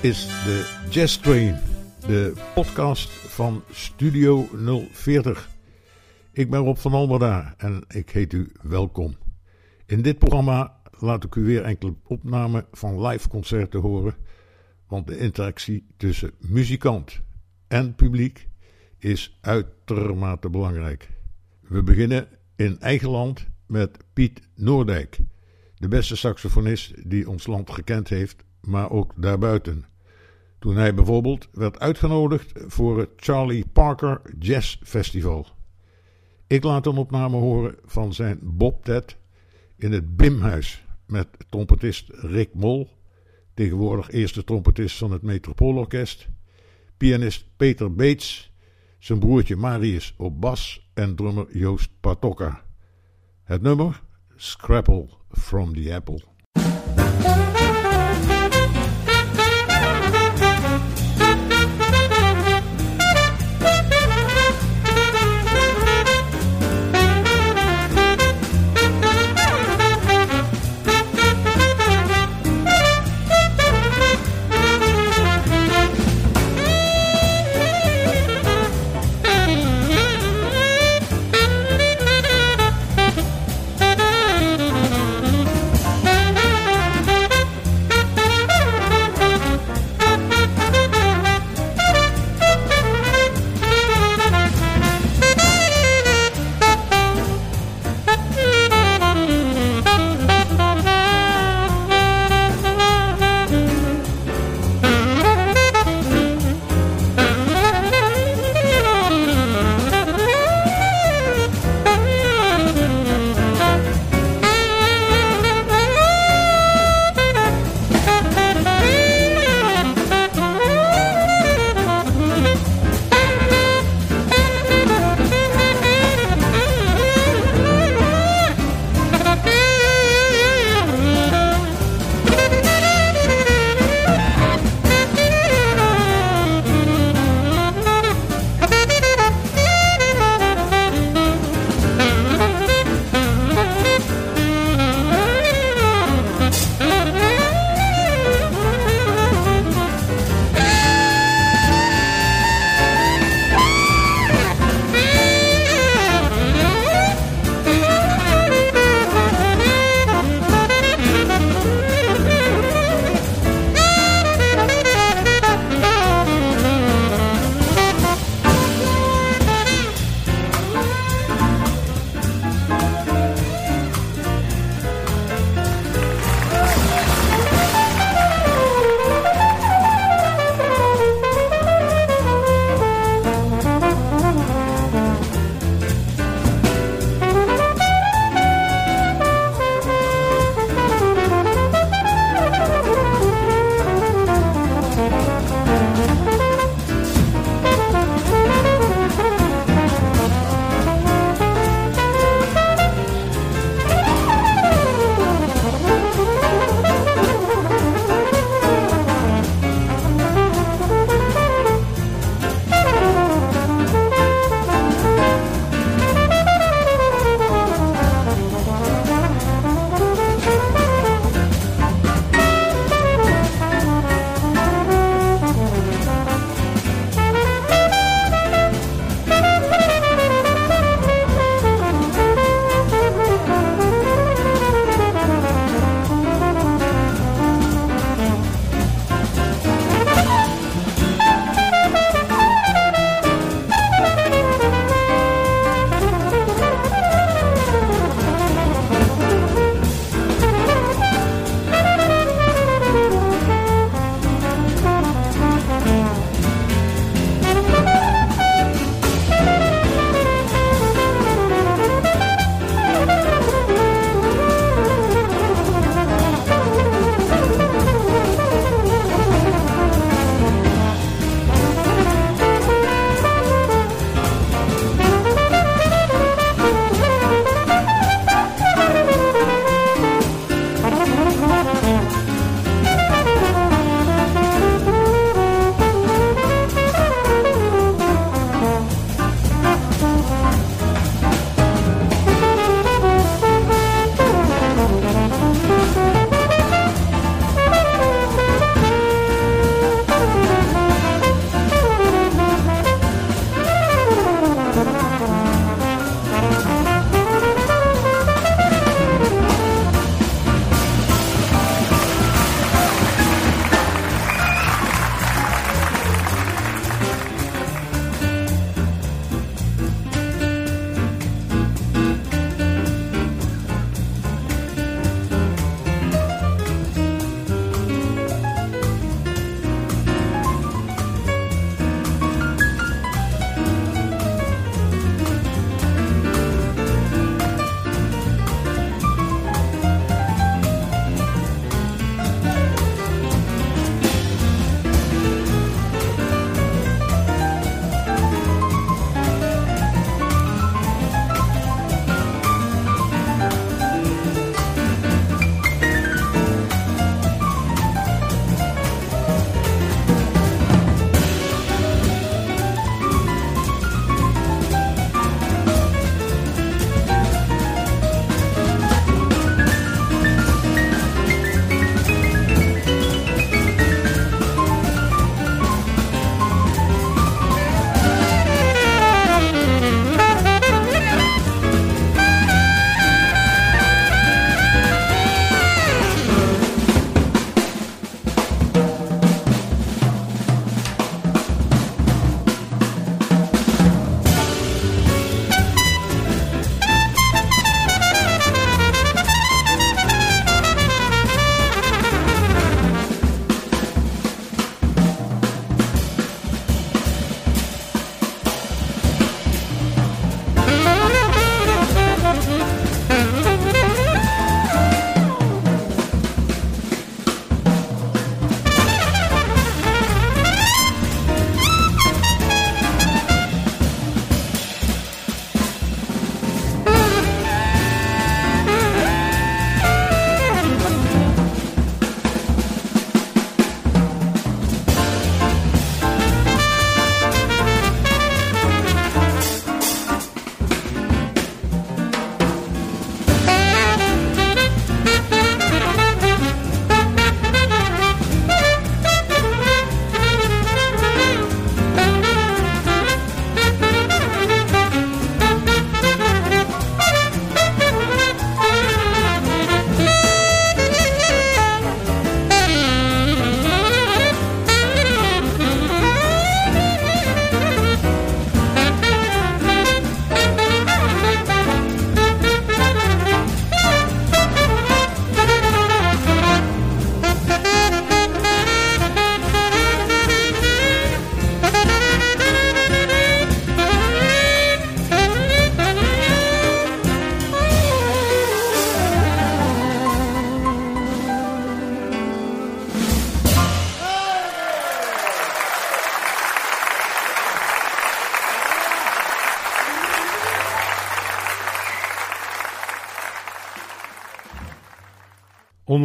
Is de Jazz Train, de podcast van Studio 040. Ik ben Rob van Almerda en ik heet u welkom. In dit programma laat ik u weer enkele opnamen van live concerten horen, want de interactie tussen muzikant en publiek is uitermate belangrijk. We beginnen in eigen land met Piet Noordijk, de beste saxofonist die ons land gekend heeft, maar ook daarbuiten. Toen hij bijvoorbeeld werd uitgenodigd voor het Charlie Parker Jazz Festival. Ik laat een opname horen van zijn Bob Ted in het Bimhuis met trompetist Rick Mol, tegenwoordig eerste trompetist van het Metropoolorkest, pianist Peter Beets, zijn broertje Marius op bas en drummer Joost Patokka. Het nummer Scrapple from the Apple.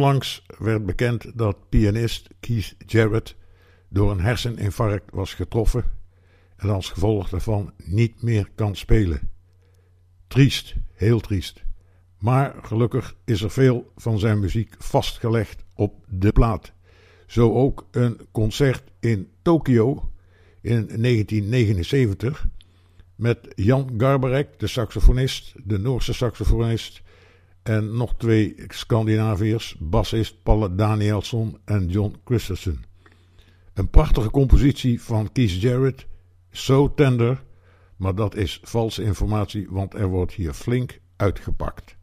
Onlangs werd bekend dat pianist Keith Jarrett door een herseninfarct was getroffen en als gevolg daarvan niet meer kan spelen. Triest, heel triest. Maar gelukkig is er veel van zijn muziek vastgelegd op de plaat. Zo ook een concert in Tokio in 1979 met Jan Garbarek, de saxofonist, de Noorse saxofonist en nog twee Scandinaviërs, bassist Palle Danielsson en John Christensen. Een prachtige compositie van Keith Jarrett, So Tender, maar dat is valse informatie, want er wordt hier flink uitgepakt.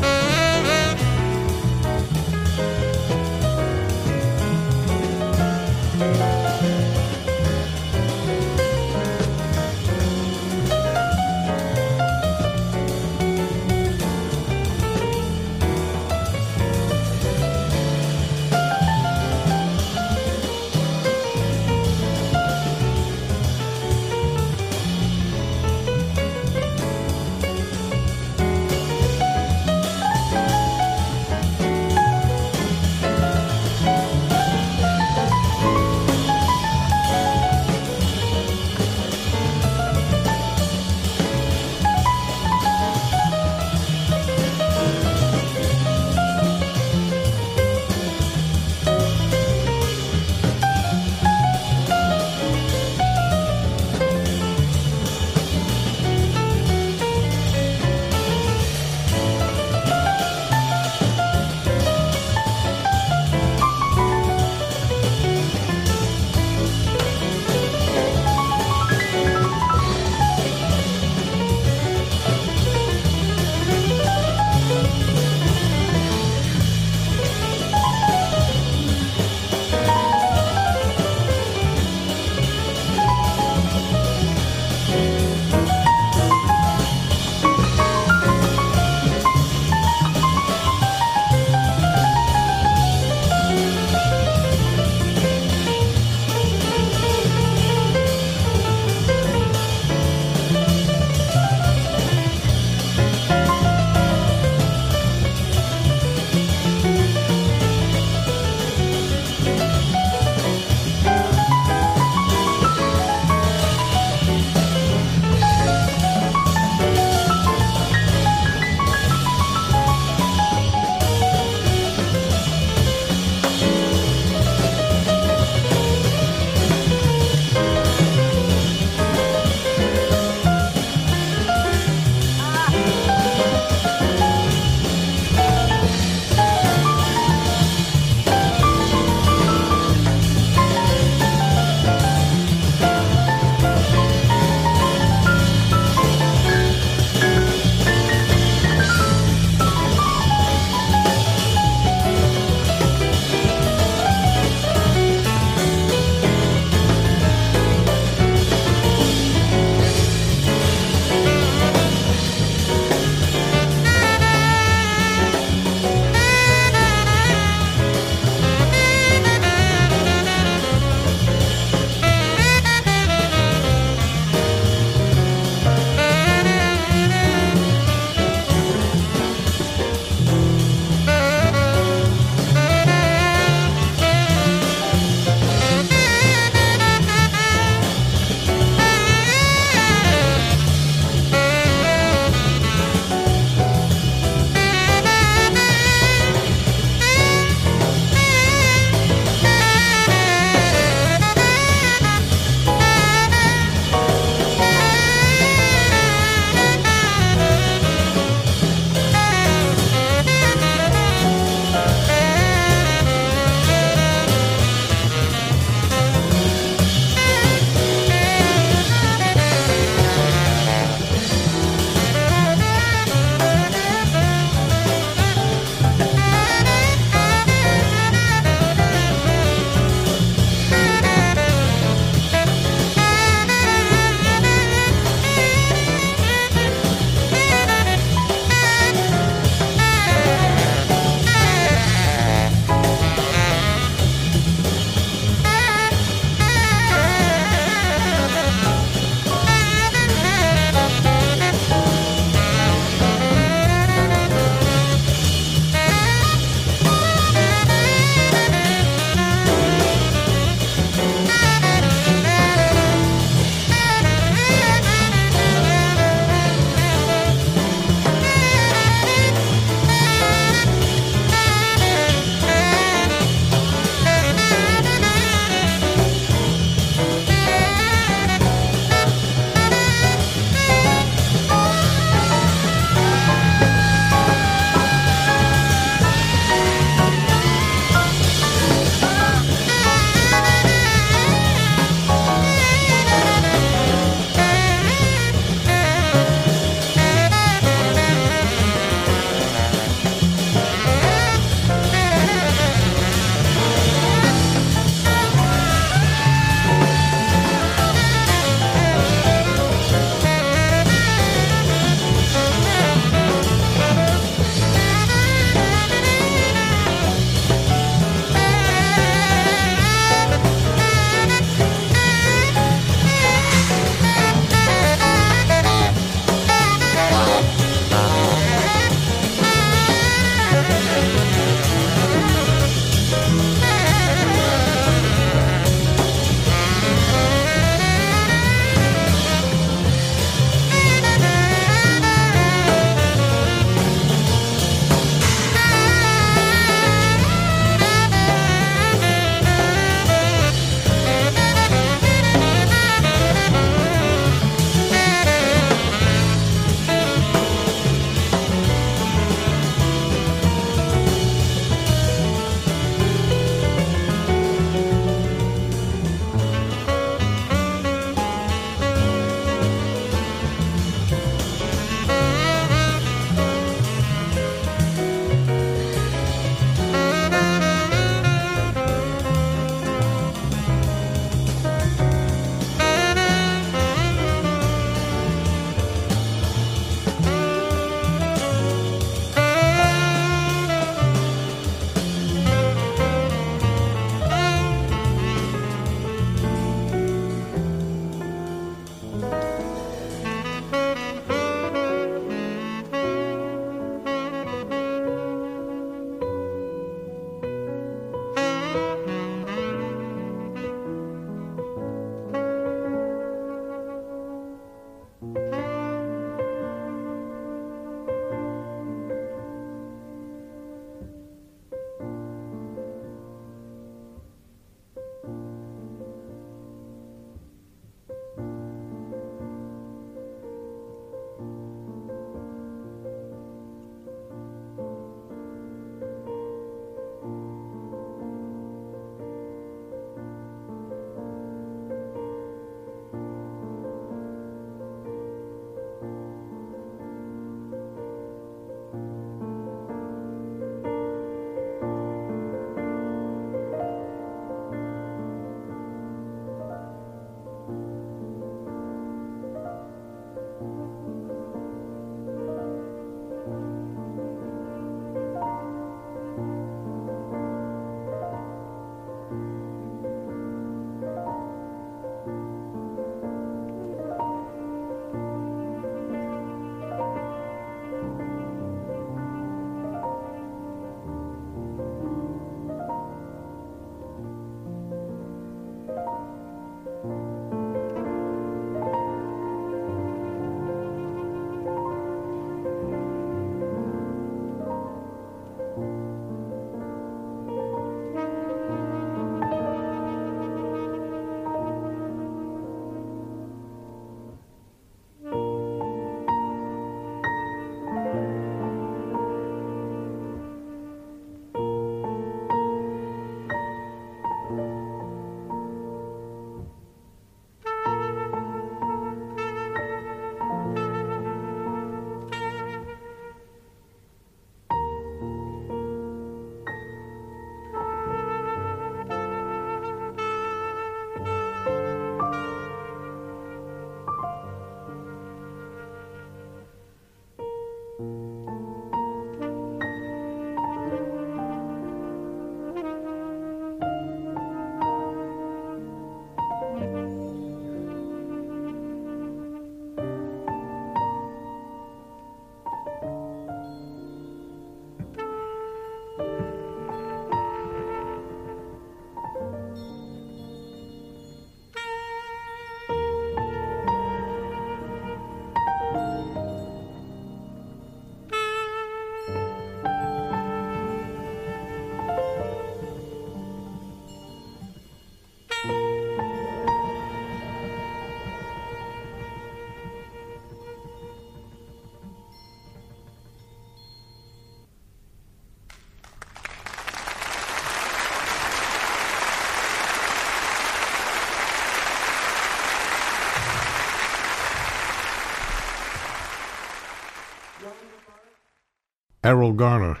Errol Garner.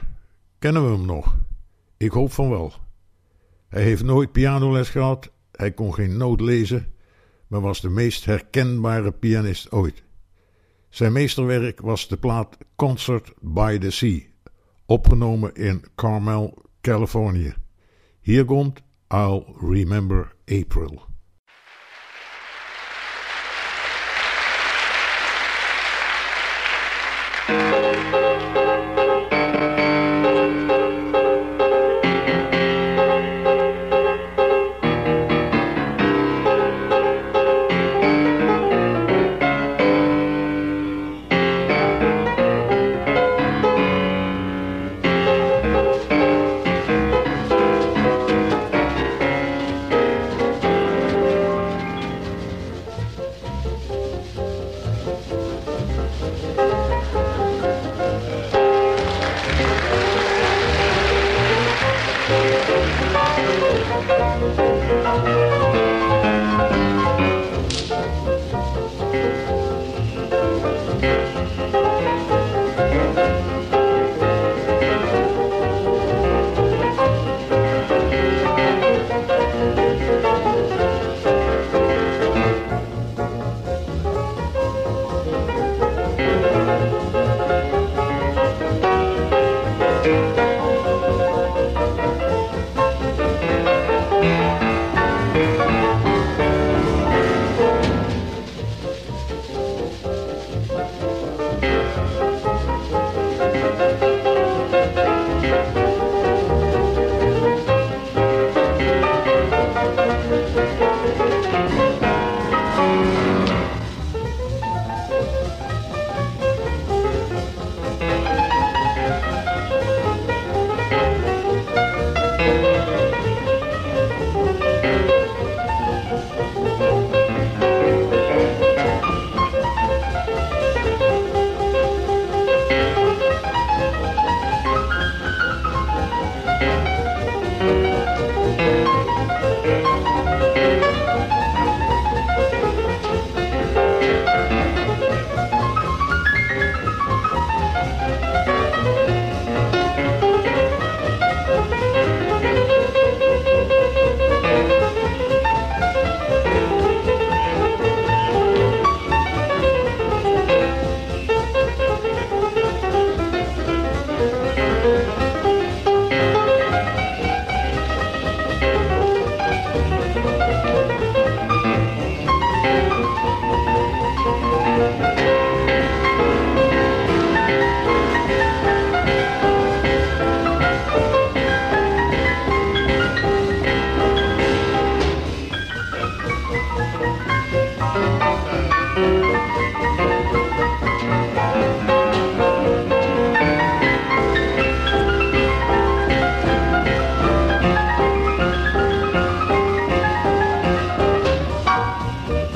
Kennen we hem nog? Ik hoop van wel. Hij heeft nooit pianoles gehad, hij kon geen noot lezen, maar was de meest herkenbare pianist ooit. Zijn meesterwerk was de plaat Concert by the Sea, opgenomen in Carmel, Californië. Hier komt I'll Remember April.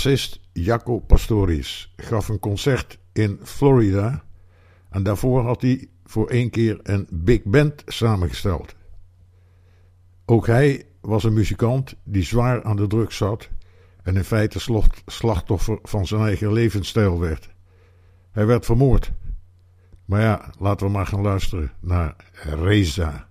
Bassist Jaco Pastorius gaf een concert in Florida en daarvoor had hij voor één keer een big band samengesteld. Ook hij was een muzikant die zwaar aan de druk zat en in feite slachtoffer van zijn eigen levensstijl werd. Hij werd vermoord. Maar ja, laten we maar gaan luisteren naar Reza.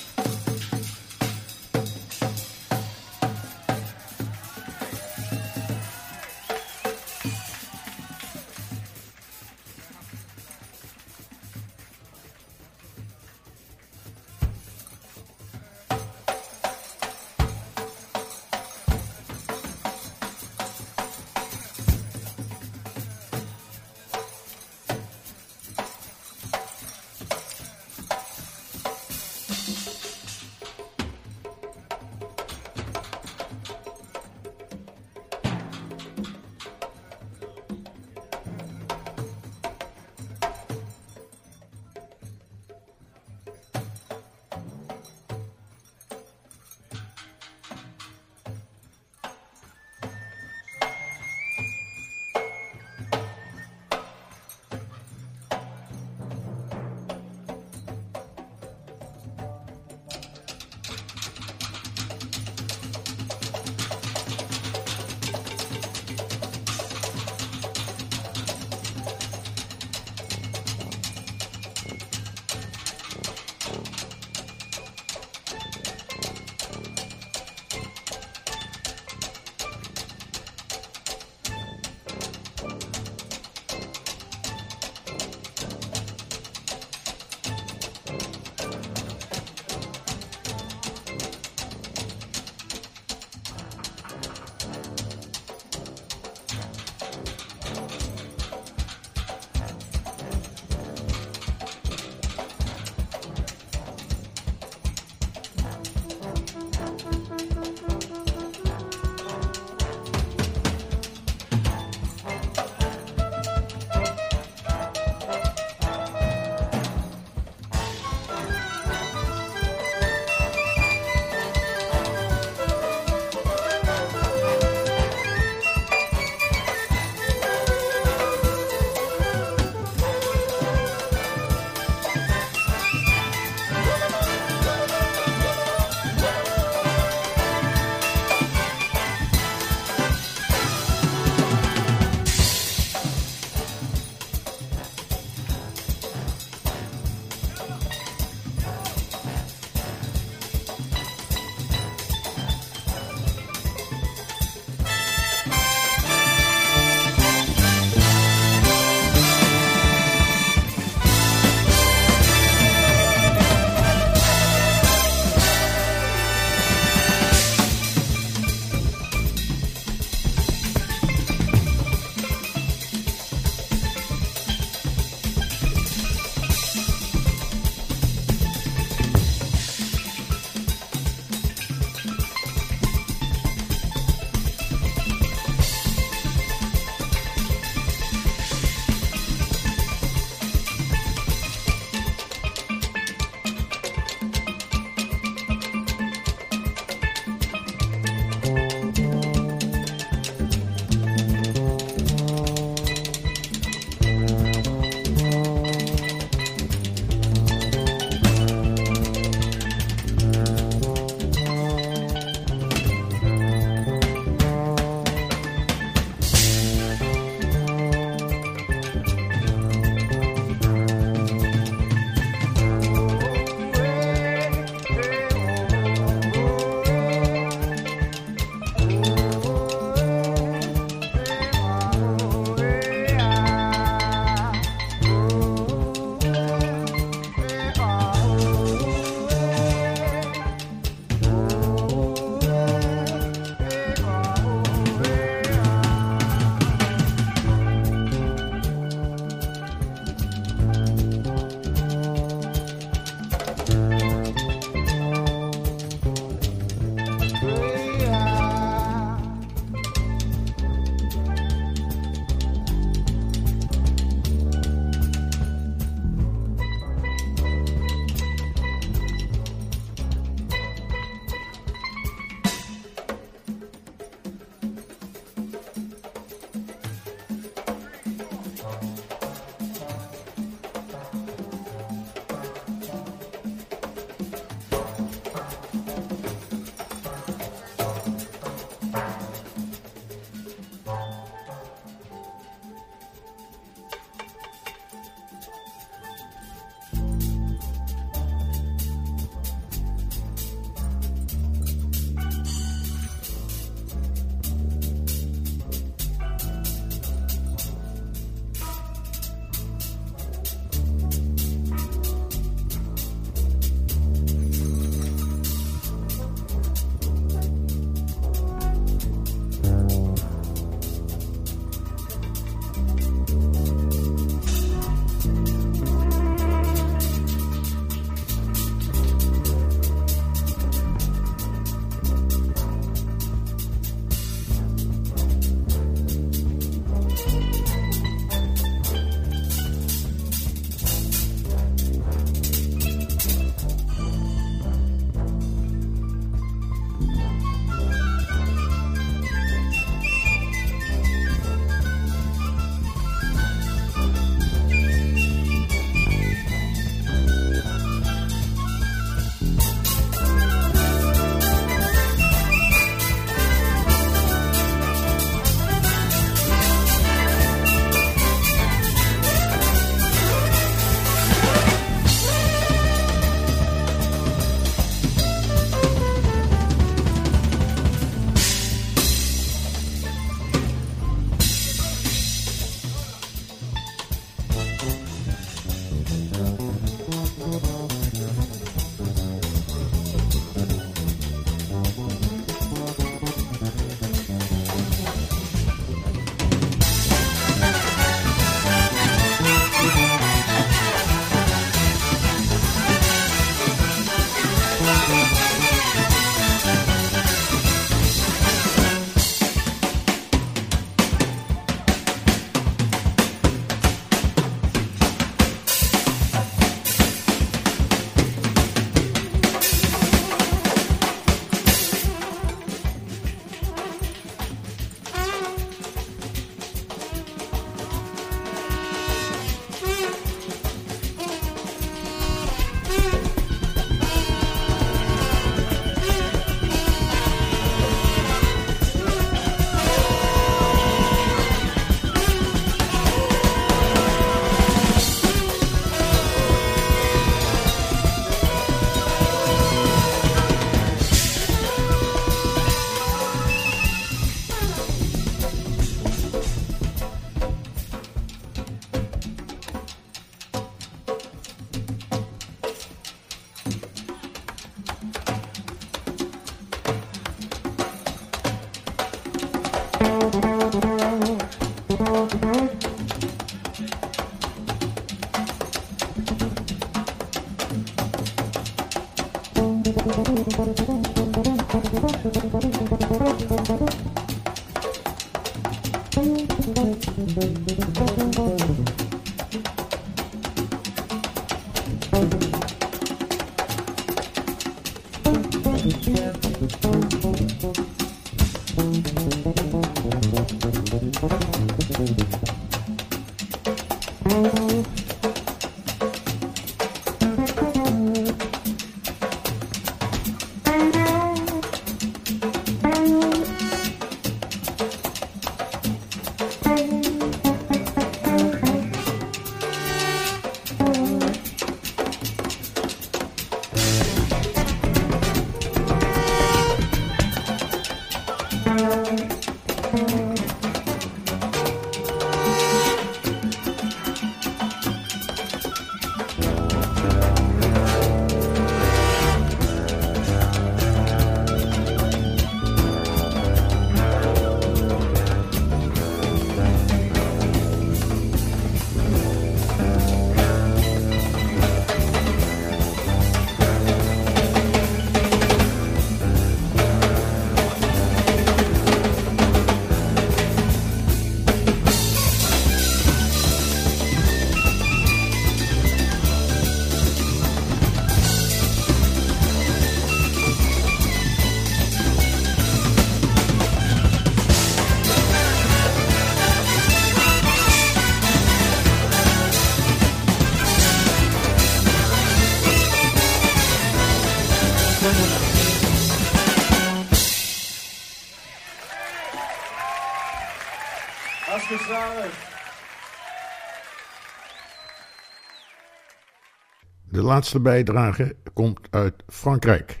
Laatste bijdrage komt uit Frankrijk.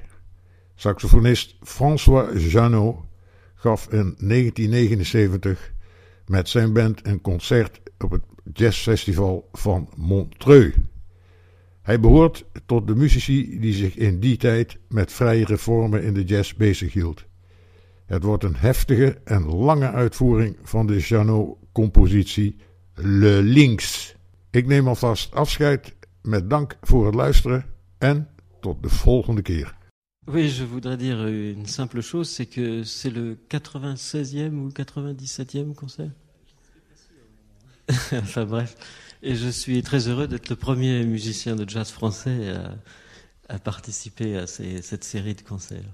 Saxofonist François Janot gaf in 1979 met zijn band een concert op het jazzfestival van Montreux. Hij behoort tot de muzici die zich in die tijd met vrije vormen in de jazz bezighield. Het wordt een heftige en lange uitvoering van de Janot-compositie Le Links. Ik neem alvast afscheid met dank voor het luisteren en tot. Oui, je voudrais dire une simple chose, c'est que c'est le 96e ou 97e concert. enfin bref, et je suis très heureux d'être le premier musicien de jazz français à, participer à cette série de concerts.